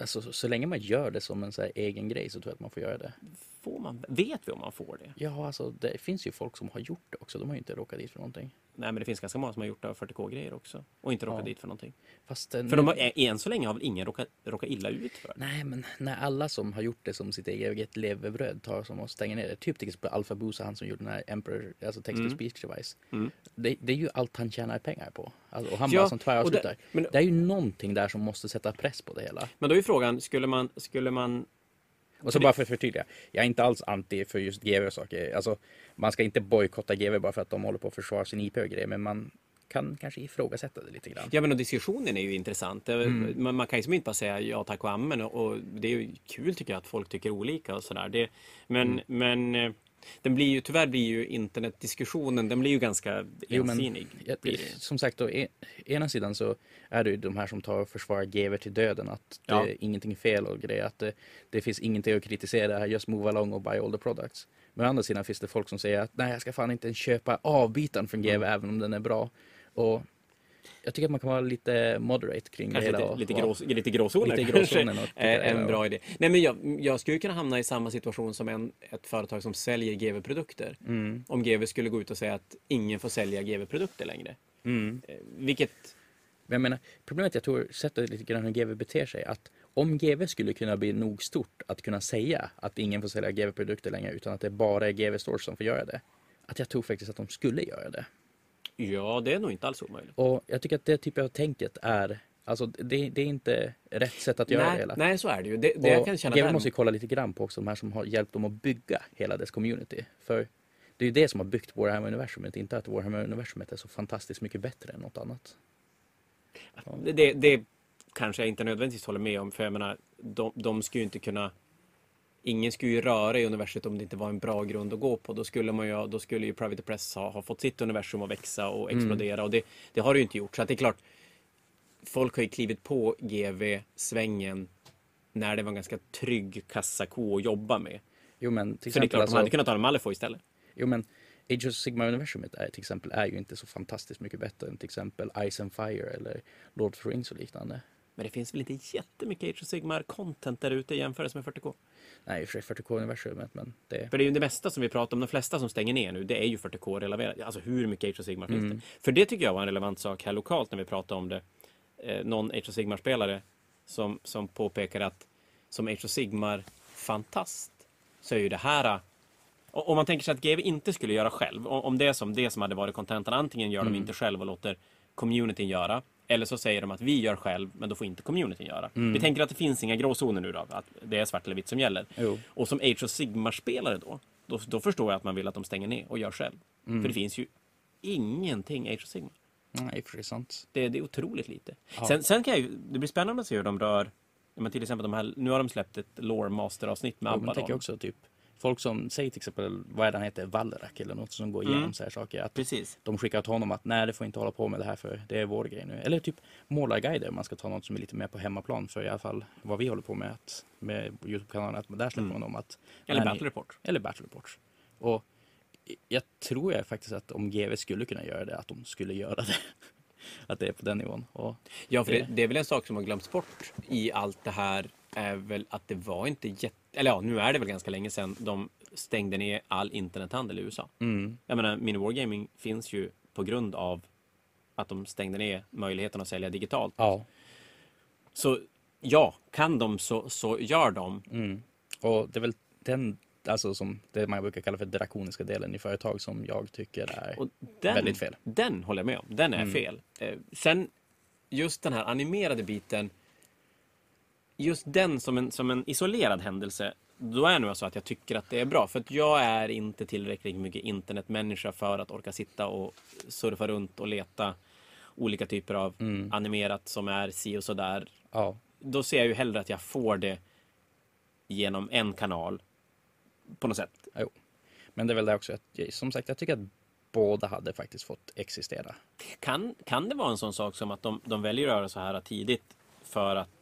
Alltså, så, så länge man gör det som en så egen grej så tror jag att man får göra det. Får man, vet vi om man får det? Ja, alltså det finns ju folk som har gjort det också. De har ju inte råkat dit för någonting. Nej, men det finns ganska många som har gjort det av 40K-grejer också. Och inte råkat Ja. dit för någonting. Fast eh, För de har, än så länge har väl ingen råkat, råkat illa ut för det? Nej, men när alla som har gjort det som sitt eget levebröd tar som och stänger ner det. Typ till exempel Alpha Booza, han som gjorde den här Emperor, alltså text to Mm. speech device. Mm. Det, det är ju allt han tjänar pengar på. Alltså, och han Ja, bara som tväravslutar. det- men- Det är ju någonting där som måste sätta press på det hela. Men då är frågan, skulle man, skulle man Och så bara för att förtydliga. Jag är inte alls anti för just GW och saker. Alltså, man ska inte bojkotta GW bara för att de håller på att försvara sin IP och grejer. Men man kan kanske ifrågasätta det lite grann. Ja men och diskussionen är ju intressant. Mm. Man, man kan ju som inte bara säga ja tack och amen och, och det är ju kul tycker jag att folk tycker olika och sådär. Det- Men, Mm. men eh, den blir ju, tyvärr blir ju internetdiskussionen, den blir ju ganska Jo, men ensidig. Blir det. som sagt, å e- ena sidan så är det ju de här som tar och försvarar GW till döden. Att det Ja. är ingenting fel och grejer. Att det, det finns ingenting att kritisera. Just move along och buy all the products. Men å andra sidan finns det folk som säger att nej, jag ska fan inte köpa avbitaren från GW Mm. även om den är bra. Och jag tycker att man kan vara lite moderate kring Kanske det hela. lite, lite, grå, lite gråzoner. Lite gråzoner en bra. idé. Nej, men jag, jag skulle kunna hamna i samma situation som en, ett företag som säljer GV-produkter. Mm, Om GV skulle gå ut och säga att ingen får sälja GV-produkter längre. mm. Eh, Vilket Men jag menar, problemet jag tror sätter lite grann hur GW beter sig. Att om GW skulle kunna bli nog stort att kunna säga att ingen får sälja GW-produkter längre utan att det bara är GW Stores som får göra det. Att jag tror faktiskt att de skulle göra det. Ja, det är nog inte alls omöjligt. Och jag tycker att det typen av tänket är, alltså det, det är inte rätt sätt att göra det Nej, hela. nej, så är det ju. Det, det jag kan känna där- måste ju kolla lite grann på också de här som har hjälpt dem att bygga hela dess community. För det är ju det som har byggt Warhammer-universumet, inte att Warhammer-universumet är så fantastiskt mycket bättre än något annat. Det, det, det kanske jag inte nödvändigtvis håller med om, för jag menar, de, de skulle ju inte kunna... Ingen skulle ju röra i universet om det inte var en bra grund att gå på. Då skulle, man ju, då skulle ju Private Press ha, ha fått sitt universum att växa och Mm. explodera. Och det, det har det ju inte gjort. Så det är klart, folk har ju klivit på GV-svängen när det var en ganska trygg kassako att jobba med. Jo men till För det är exempel klart, alltså, de hade kunnat ta en Malifaux istället. Jo men Age of Sigmar-universumet är till exempel är ju inte så fantastiskt mycket bättre än till exempel Ice and Fire eller Lord of the Rings och liknande. Men det finns väl inte jättemycket Age of Sigmar-content där ute i jämförelse med 40K? Nej, i och för sig 40K-universumet men det... För det är ju det mesta som vi pratar om, de flesta som stänger ner nu, det är ju 40K-relaterat. Alltså hur mycket Age of Sigmar finns Mm. det? För det tycker jag var en relevant sak här lokalt när vi pratade om det. Eh, någon Age of Sigmar-spelare som, som påpekar att som Age of Sigmar-fantast så är ju det här o- om man tänker sig att GW inte skulle göra själv, om det är som det som hade varit kontentan, antingen gör de Mm. inte själv och låter communityn göra, eller så säger de att vi gör själv, men då får inte communityn göra. Vi tänker att det finns inga gråzoner nu då, att det är svart eller vitt som gäller. Jo. Och som Age of Sigmar-spelare då, då, då förstår jag att man vill att de stänger ner och gör själv. Mm. För det finns ju ingenting Age of Sigmar. Nej, för sig sant. Det, det är otroligt lite. Ja. Sen, sen kan jag ju, det blir spännande att se hur de rör, men till exempel de här, nu har de släppt ett Lore Master-avsnitt med Ja, men tänker också typ folk som säger till exempel, vad är det han heter, Vallerak eller något som går igenom Mm. så här saker. Att Precis. de skickar till honom att nej, det får inte hålla på med det här för det är vår grej nu. Eller typ målarguider, man ska ta något som är lite mer på hemmaplan för i alla fall vad vi håller på med att, med Youtube-kanalen, att där släpper Mm. man dem att Eller Battle Report. Eller Battle Reports. Och jag tror jag faktiskt att om GV skulle kunna göra det, att de skulle göra det. att det är på den nivån. Och Ja, för det, Det- det är väl en sak som har glömts bort i allt det här är väl att det var inte jätte... Eller ja, nu är det väl ganska länge sedan de stängde ner all internethandel i USA. mm, Jag menar, Mini Wargaming finns ju på grund av att de stängde ner möjligheten att sälja digitalt. ja. Så ja, kan de så, så gör de. Mm. Och det är väl den, alltså som det man brukar kalla för drakoniska delen i företag som jag tycker är den, väldigt fel. Den håller jag med om. Den är Mm. fel. Eh, sen just den här animerade biten. Just den som en, som en isolerad händelse. Då är det nog så att jag tycker att det är bra. För att jag är inte tillräckligt mycket internetmänniska för att orka sitta och surfa runt och leta olika typer av Mm. animerat som är si och så där. Ja, Då ser jag ju hellre att jag får det genom en kanal på något sätt. jo. Men det är väl det också att, som sagt, jag tycker att båda hade faktiskt fått existera. Kan, kan det vara en sån sak som att de, de väljer att göra så här tidigt för att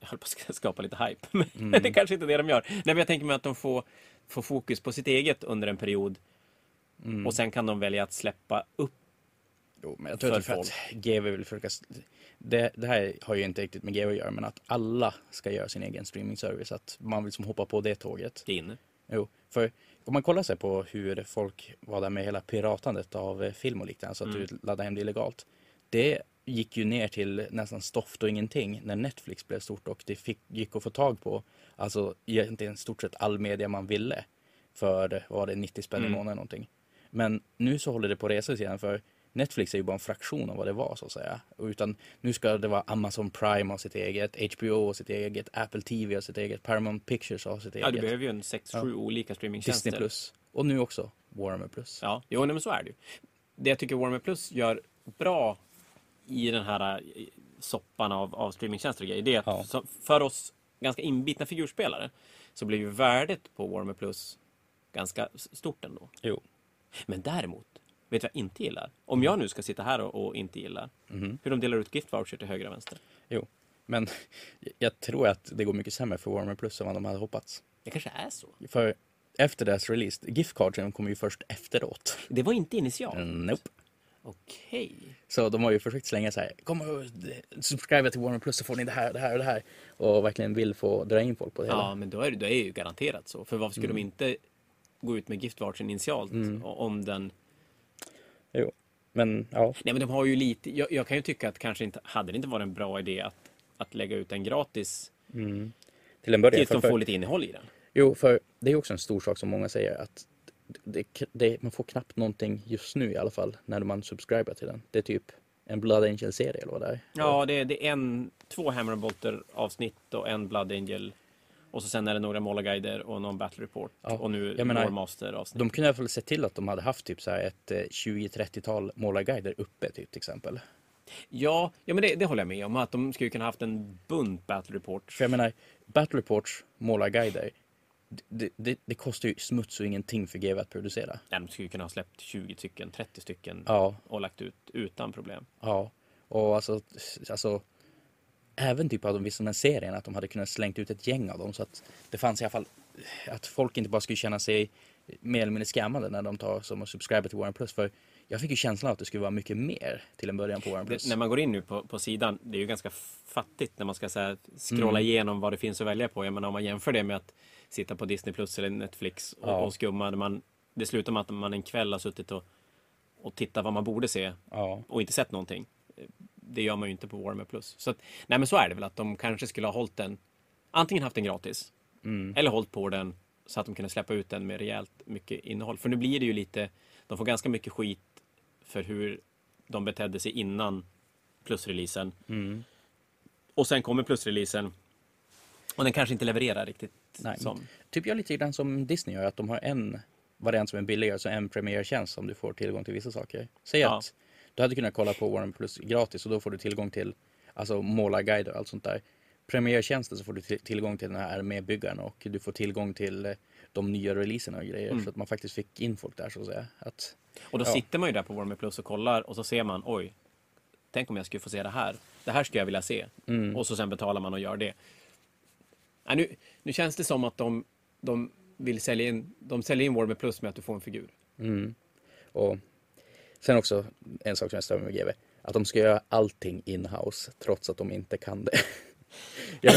jag höll på att skapa lite hype, men Mm. det är kanske inte det de gör. Nej, men jag tänker mig att de får, få fokus på sitt eget under en period. Mm. Och sen kan de välja att släppa upp. Jo, men jag tror att för för att GV vill försöka... Det, det här har ju inte riktigt med GV att göra, men att alla ska göra sin egen streamingservice. Att man vill som hoppa på det tåget. Det inne. Jo, för om man kollar sig på hur folk var där med hela piratandet av eh, film och liknande, så att Mm. du laddade hem det illegalt. Det gick ju ner till nästan stoft och ingenting när Netflix blev stort och det fick, gick att få tag på, alltså egentligen stort sett all media man ville för, var det, 90 spänn i Mm. månaden någonting. Men nu så håller det på att resa sig igen för Netflix är ju bara en fraktion av vad det var så att säga. Utan nu ska det vara Amazon Prime och sitt eget, HBO och sitt eget, Apple TV och sitt eget, Paramount Pictures och sitt Ja, eget. du behöver ju en sex, Ja. sju olika streamingtjänster. Disney Plus. Och nu också Warner Plus. Ja, jo, nej, men så är det ju. Det jag tycker Warner Plus gör bra i den här eh, soppan av, av streamingtjänster och grejer, det är att Ja. för oss ganska inbitna figurspelare så blir ju värdet på Warner Plus ganska stort ändå. Jo. Men däremot, vet du vad jag inte gillar? Om jag nu ska sitta här och, och inte gillar Mhm. hur de delar ut gift voucher till höger och vänster. Jo. Men jag tror att det går mycket sämre för Warner Plus än vad de hade hoppats. Det kanske är så. För efter deras release, gift cardsen kommer ju först efteråt. Det var inte initialt. Mm, Nope. Okej. Så de har ju försökt slänga så här, kom och subscribe till Warner Plus så får ni det här, det här och det här. Och verkligen vill få dra in folk på det Ja, hela. men då är det, då är det ju garanterat så. För varför skulle Mm. de inte gå ut med gift vouchern initialt o- om den Jo. Men ja, Nej men de har ju lite, jag, jag kan ju tycka att kanske inte, hade det inte varit en bra idé att, att lägga ut den gratis till en början. tills de får för, lite innehåll i den? jo, för det är också en stor sak som många säger att det, det, man får knappt någonting just nu i alla fall när man subscriber till den. Det är typ en Blood Angel-serie eller vad det är. Ja, det, det är en, två Hammer and Bolter avsnitt och en Blood Angel. Och så sen är det några målarguider och någon Battle Report. Ja, Och nu jag menar, Lore Master avsnitt. De kunde i alla fall sett till att de hade haft typ så här ett eh, 20-30-tal målarguider uppe typ till exempel. Ja, ja men det, det håller jag med om. Att de skulle kunna haft en bunt Battle Report. För jag menar, Battle Reports målarguider, det, det, det kostar ju smuts och ingenting för GW att producera. Ja, de skulle kunna ha släppt 20 stycken, 30 stycken Ja, och lagt ut utan problem. ja. Och alltså, alltså även typ av de vissa här serierna, att de hade kunnat slängt ut ett gäng av dem så att det fanns i alla fall att folk inte bara skulle känna sig mer eller mindre scammade när de tar som och subscriber till Warren Plus. För jag fick ju känslan att det skulle vara mycket mer till en början på Warren Plus. Det, när man går in nu på, på sidan, det är ju ganska fattigt när man ska så här, scrolla Mm. igenom vad det finns att välja på. Jag menar om man jämför det med att sitta på Disney Plus eller Netflix och, Ja. och skumma. Man, det slutar med att man en kväll har suttit och, och tittat vad man borde se Ja, och inte sett någonting. Det gör man ju inte på Warmer Plus. Så att, nej men så är det väl att de kanske skulle ha hållit den, antingen haft den gratis mm. eller hållit på den så att de kunde släppa ut den med rejält mycket innehåll. För nu blir det ju lite, de får ganska mycket skit för hur de betedde sig innan plusreleasen. Mm. Och sen kommer plusreleasen och den kanske inte levererar riktigt Nej. som. Typ jag lite grann som Disney gör, att de har en variant som är billigare, så en premiärtjänst som du får tillgång till vissa saker. Säg Ja. att du hade kunnat kolla på Warren Plus gratis och då får du tillgång till alltså målarguider och allt sånt där. Premiärtjänsten så får du till- tillgång till den här armébyggaren och du får tillgång till eh, de nya releaserna och grejer. Mm. Så att man faktiskt fick in folk där så att säga. Att, Och då Ja. sitter man ju där på Warmer Plus och kollar och så ser man, oj, tänk om jag skulle få se det här. Det här skulle jag vilja se. mm, Och så sen betalar man och gör det. Nej, nu, nu känns det som att de, de vill sälja in, de säljer in Warmer Plus med att du får en figur. mm. Och sen också en sak som jag stör mig med GW, att de ska göra allting in-house trots att de inte kan det. Ja,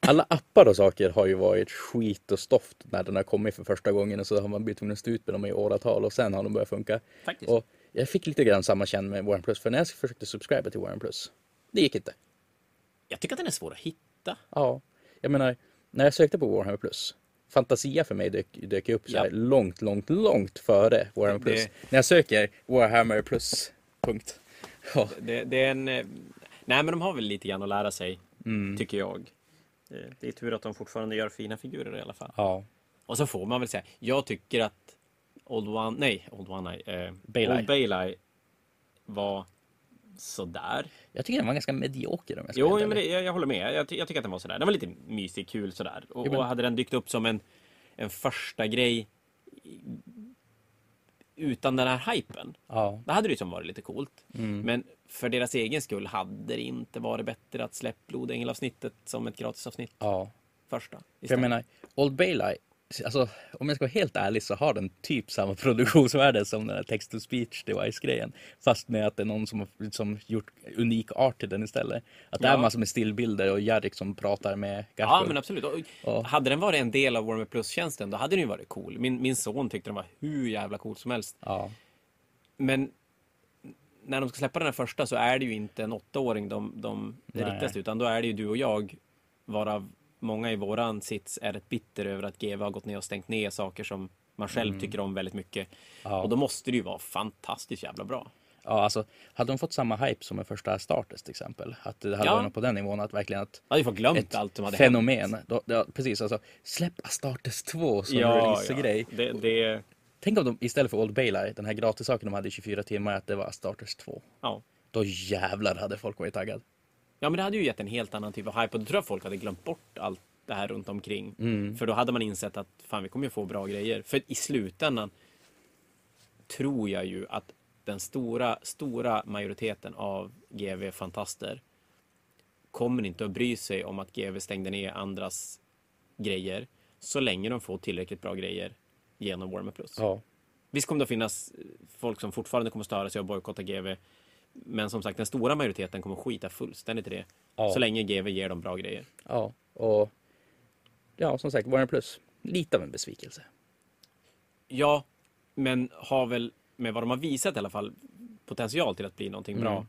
alla appar och saker har ju varit skit och stoft när den har kommit för första gången och så har man blivit tvungen att stå ut med dem i åratal och sen har de börjat funka. Faktiskt. Och jag fick lite grann samma känn med Warren Plus för när jag försökte subscriba till Warren Plus, det gick inte. Jag tycker att den är svår att hitta. Ja, jag menar, när jag sökte på Warhammer Plus, Fantasia för mig dök, dök upp så här Ja. långt, långt, långt före Warhammer Det- Plus. När jag söker Warhammer Plus, punkt. Ja, Det, det är en... eh, Nej, men de har väl lite grann att lära sig, mm. tycker jag. Det är tur att de fortfarande gör fina figurer i alla fall. ja. Och så får man väl säga, jag tycker att Old One, nej, Old One Eye, eh, Baeleye. Old Baeleye var sådär. Jag tycker den var ganska medioker om jag ska Jo, men det, jag, jag håller med. Jag, jag tycker att den var sådär. Den var lite mysig, kul sådär. Och, och hade den dykt upp som en, en första grej utan den här hypen, Ja. då hade det ju som varit lite coolt. Mm. Men för deras egen skull hade det inte varit bättre att släppa Blodängelavsnittet som ett gratisavsnitt ja. första. För jag istället. menar, Old Bailey Alltså, om jag ska vara helt ärlig så har den typ samma produktionsvärde som den här text-to-speech device-grejen. Fast med att det är någon som har som gjort unik art till den istället. Att det Ja. är massor med stillbilder och Jarek som pratar med Ja, Gaspar. men absolut. Och Ja. Hade den varit en del av Warmer Plus-tjänsten, då hade den ju varit cool. Min, min son tyckte den var hur jävla cool som helst. Ja, Men när de ska släppa den här första så är det ju inte en åttaåring de, de riktas utan då är det ju du och jag, varav många i våran sits är rätt bitter över att GV har gått ner och stängt ner saker som man själv tycker om väldigt mycket. Mm. Ja. Och då måste det ju vara fantastiskt jävla bra. ja, alltså hade de fått samma hype som med första Starters till exempel. Att det hade Ja. varit på den nivån att verkligen att hade ju fått glömt ett allt som hade fenomen. Då, ja, precis, alltså släpp Astartes 2 som Ja, release-grej. ja. Det, det, Tänk om de istället för Old Bailey, den här gratissaken de hade i 24 timmar, att det var Astartes 2. ja. Då jävlar hade folk varit taggad. Ja, men det hade ju gett en helt annan typ av hype och då tror jag folk hade glömt bort allt det här runt omkring. För då hade man insett att fan, vi kommer ju få bra grejer. För i slutändan tror jag ju att den stora, stora majoriteten av GV-fantaster kommer inte att bry sig om att GV stängde ner andras grejer så länge de får tillräckligt bra grejer genom Warmer Plus. Ja. Visst kommer det att finnas folk som fortfarande kommer störa sig och bojkotta GV. Men som sagt, den stora majoriteten kommer skita fullständigt i det. Ja. Så länge GV ger dem bra grejer. Ja, och ja, som sagt, Warner Plus. Lite av en besvikelse. Ja, men har väl med vad de har visat i alla fall potential till att bli någonting bra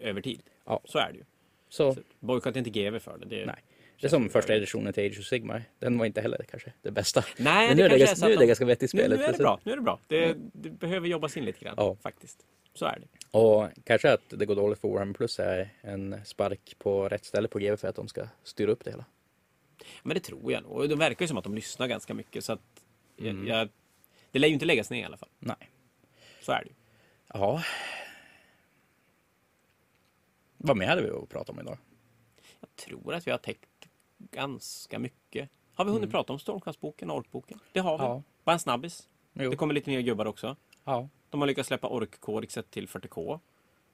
över tid. Ja. Så är det ju. Så, Så Bojkotta inte GV för det. det nej. Det är som första editionen till Age of Sigmar. Den var inte heller kanske det bästa. Nej, Men det nu är det, är ganska, så nu är det de- ganska vettigt spelet. nu är det bra. Nu är det bra. Det, det behöver jobbas in lite grann Ja. faktiskt. Så är det. Och kanske att det går dåligt för Warhammer Plus är en spark på rätt ställe på GW för att de ska styra upp det hela. Men det tror jag nog. Det verkar ju som att de lyssnar ganska mycket. Så att Mm. jag, jag, det lär ju inte läggas ner i alla fall. Nej. Så är det ju. Ja. Vad mer hade vi att prata om idag? Jag tror att vi har täckt ganska mycket. Har vi hunnit prata om Stormcast-boken och Orkboken? Det har vi. Mm. Ja. Bara en snabbis. Jo. Det kommer lite nya gubbar också. Ja. De har lyckats släppa Ork-kodexet till 40K.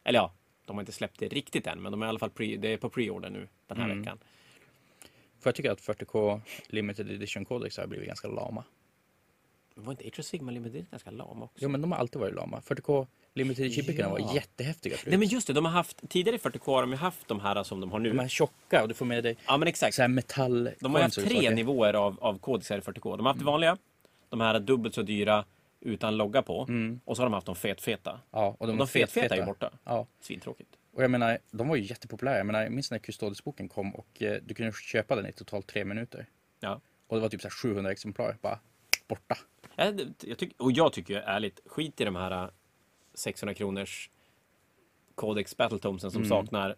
Eller ja, de har inte släppt det riktigt än, men de är i alla fall pre, det är på pre-order nu den här Mm. veckan. För jag tycker att 40K Limited Edition Codex har blivit ganska lama. Men var inte Age of Sigma Limited ganska lama också? Jo men de har alltid varit lama. 40K Limited Edition-böckerna var jättehäftiga förut. Nej men just det, de har haft, tidigare i 40K har de ju haft de här som de har nu. De är tjocka och du får med dig Ja men exakt. så här metall De har haft tre nivåer av, av kodexar i 40K. De har haft det vanliga, de här dubbelt så dyra utan logga på. Och så har de haft de fet-feta. Ja, och de, Och de fet-feta är ju borta. Ja, Svintråkigt. och jag menar, de var ju jättepopulära. Jag menar, jag minns när Custodisboken kom och eh, du kunde köpa den i totalt tre minuter. Ja. Och det var typ så här 700 exemplar, bara borta. Jag, jag tyck, och jag tycker ju ärligt, skit i de här 600 kronors Codex Battletomesen som saknar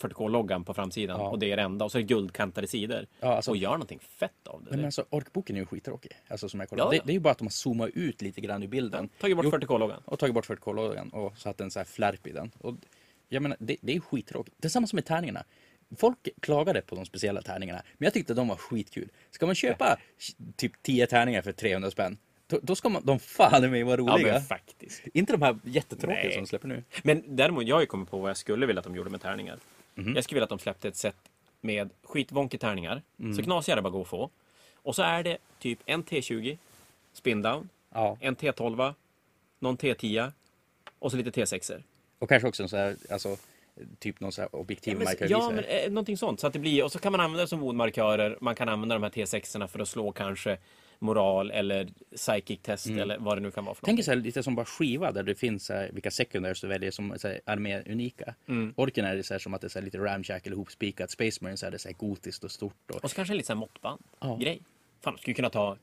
40K-loggan på framsidan Mm. Ja. och det är det enda. Och så är det guldkantade sidor. Ja, alltså- och gör någonting fett av det. Men alltså, orkboken är ju skittråkig. Alltså som jag kollade. Ja, Det, ja. det är ju bara att de har zoomat ut lite grann i bilden. Tagit bort Gjort- 40K-loggan. Och tagit bort 40K-loggan och satt en så här flärp i den. Och jag menar, det, det är skittråkigt. Det är samma som med tärningarna. Folk klagade på de speciella tärningarna, men jag tyckte de var skitkul. Ska man köpa typ 10 tärningar för 300 spänn, då, då ska man, de fan med vara Ja, roliga. men faktiskt. Inte de här jättetråkiga Nej. som de släpper nu. Men däremot, jag har ju kommit på vad jag skulle vilja att de gjorde med tärningar. Mhm. Jag skulle vilja att de släppte ett set med skitvonky tärningar. Mm. Så knasiga det bara går att få. Och så är det typ en T20, spin down, Ja, en T12, någon T10 och så lite T6. och kanske också en så här, alltså, typ någon så här objektiv Ja, men, ja, men eh, någonting sånt. Så att det blir, och så kan man använda det som ordmarkörer. Man kan använda de här T6 för att slå kanske moral eller psychic test eller vad det nu kan vara för Tänk så här, lite som bara skiva där det finns så här, vilka secondaries du väljer som så här, är mer unika. Mm. Orken är det så här, som att det är så lite ramshack eller hopspikat. Space Marines är det så här gotiskt och stort. Och, Och så kanske en liten sån här måttband Ja. grej. Fan, de skulle kunna ta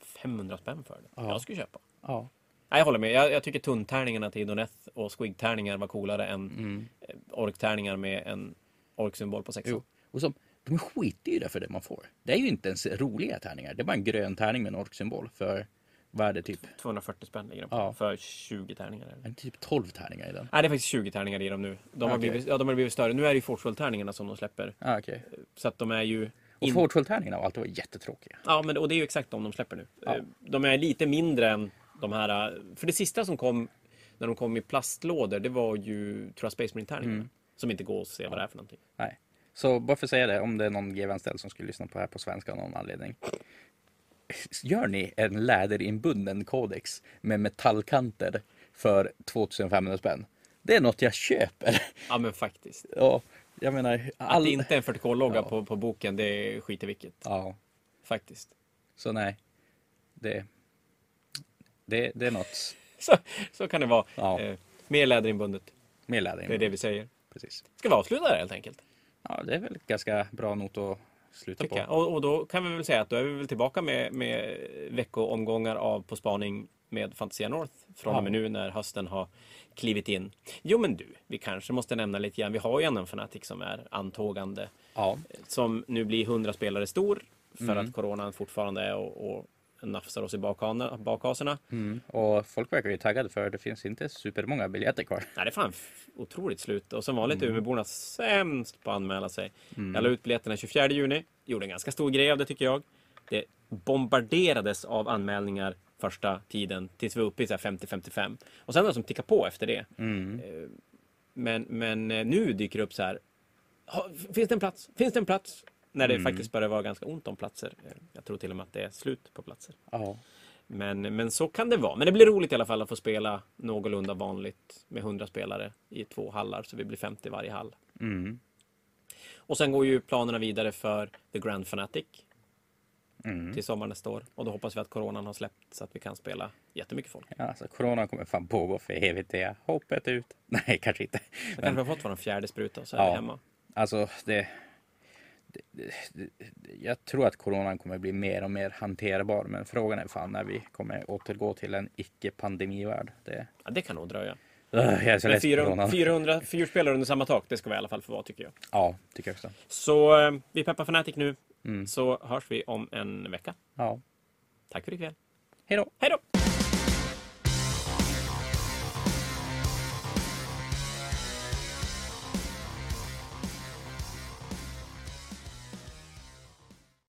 500 spänn för det. Ja. Jag skulle köpa. ja. Nej, jag håller med. Jag, jag tycker tunntärningarna till Doneth och squig-tärningar var coolare än Mm. eh, orktärningar med en orksymbol på sexan. Jo. Och som, de är skitdyra för det man får. Det är ju inte ens roliga tärningar. Det är bara en grön tärning med en orksymbol för värde typ, 240 spänn ligger de på Ja. för 20 tärningar. Eller? det typ 12 tärningar i den. Nej, det är faktiskt 20 tärningar i dem nu. De har, Okej. blivit, ja, de har blivit större. Nu är det ju Fortful-tärningarna som de släpper. Ah, okay. Så att de är ju... Och in- Fortful-tärningarna har alltid varit jättetråkiga. Ja, men, och det är ju exakt de de släpper nu. Ja. Eh, De är lite mindre än de här... eh, För det sista som kom när de kom i plastlådor, det var ju, tror jag, Space Marine-tärningarna. Mm. Som inte går att se vad det är för någonting. Nej. Så bara för att säga det, om det är någon GV-anställd som skulle lyssna på det här på svenska av någon anledning. gör ni en läderinbunden kodex med metallkanter för 2500 spänn? Det är något jag köper. Ja, men faktiskt. Ja, jag menar... Att det inte är en 40K-logga Ja. på, på boken, det är skit i vilket. Ja, Faktiskt. så nej. Det, det, det är något Så, så kan det vara. Ja. Eh, mer läderinbundet. med läder. Det är det vi säger. Precis. Ska vi avsluta där helt enkelt? Ja, det är väl ganska bra not att sluta på. Och, och då kan vi väl säga att då är vi väl tillbaka med, med veckoomgångar av På spaning med Fantasia North från och med nu när hösten har klivit in. Jo men du, vi kanske måste nämna lite grann. Vi har ju en Fanatic som är antågande Ja, som nu blir 100 spelare stor för Mm. att coronan fortfarande är och, och nafsar oss i bakhasorna. mm. och folk verkar ju taggade för det finns inte supermånga biljetter kvar. Nej, det är fan otroligt slut. Och som vanligt är Umeåborna sämst på att anmäla sig. Mm. Jag la ut biljetterna 24 juni. Gjorde en ganska stor grej av det tycker jag. Det bombarderades av anmälningar första tiden tills vi var uppe i så här 50-55. Och sen har det som tickat på efter det. Mm. Eh, Men, men eh, nu dyker det upp så här. "Ha, Finns det en plats? Finns det en plats? När det Mm. faktiskt börjar vara ganska ont om platser. Jag tror till och med att det är slut på platser. Ja. Men, men så kan det vara. Men det blir roligt i alla fall att få spela någorlunda vanligt med 100 spelare i två hallar, så vi blir 50 i varje hall. Mm. Och sen går ju planerna vidare för The Grand Fanatic Mm. till sommar nästa år. Och då hoppas vi att coronan har släppt så att vi kan spela jättemycket folk. Ja, alltså corona kommer fan pågå för evigt. Det hoppet ut. Nej, kanske inte. Så kanske har fått vår fjärde spruta och så är Ja. vi hemma. Alltså, det... Jag tror att coronan kommer bli mer och mer hanterbar. Men frågan är fan när vi kommer återgå till en icke-pandemivärld. Det... Ja, det kan nog dröja. Ugh, jag är så Men less på 400, coronan. 400 fyrspelare under samma tak, det ska vi i alla fall få vara tycker jag. Ja, tycker jag också. Så eh, vi peppar Fanatic nu, Mm. så hörs vi om en vecka. Ja. Tack för ikväll. Hej då! Hej då!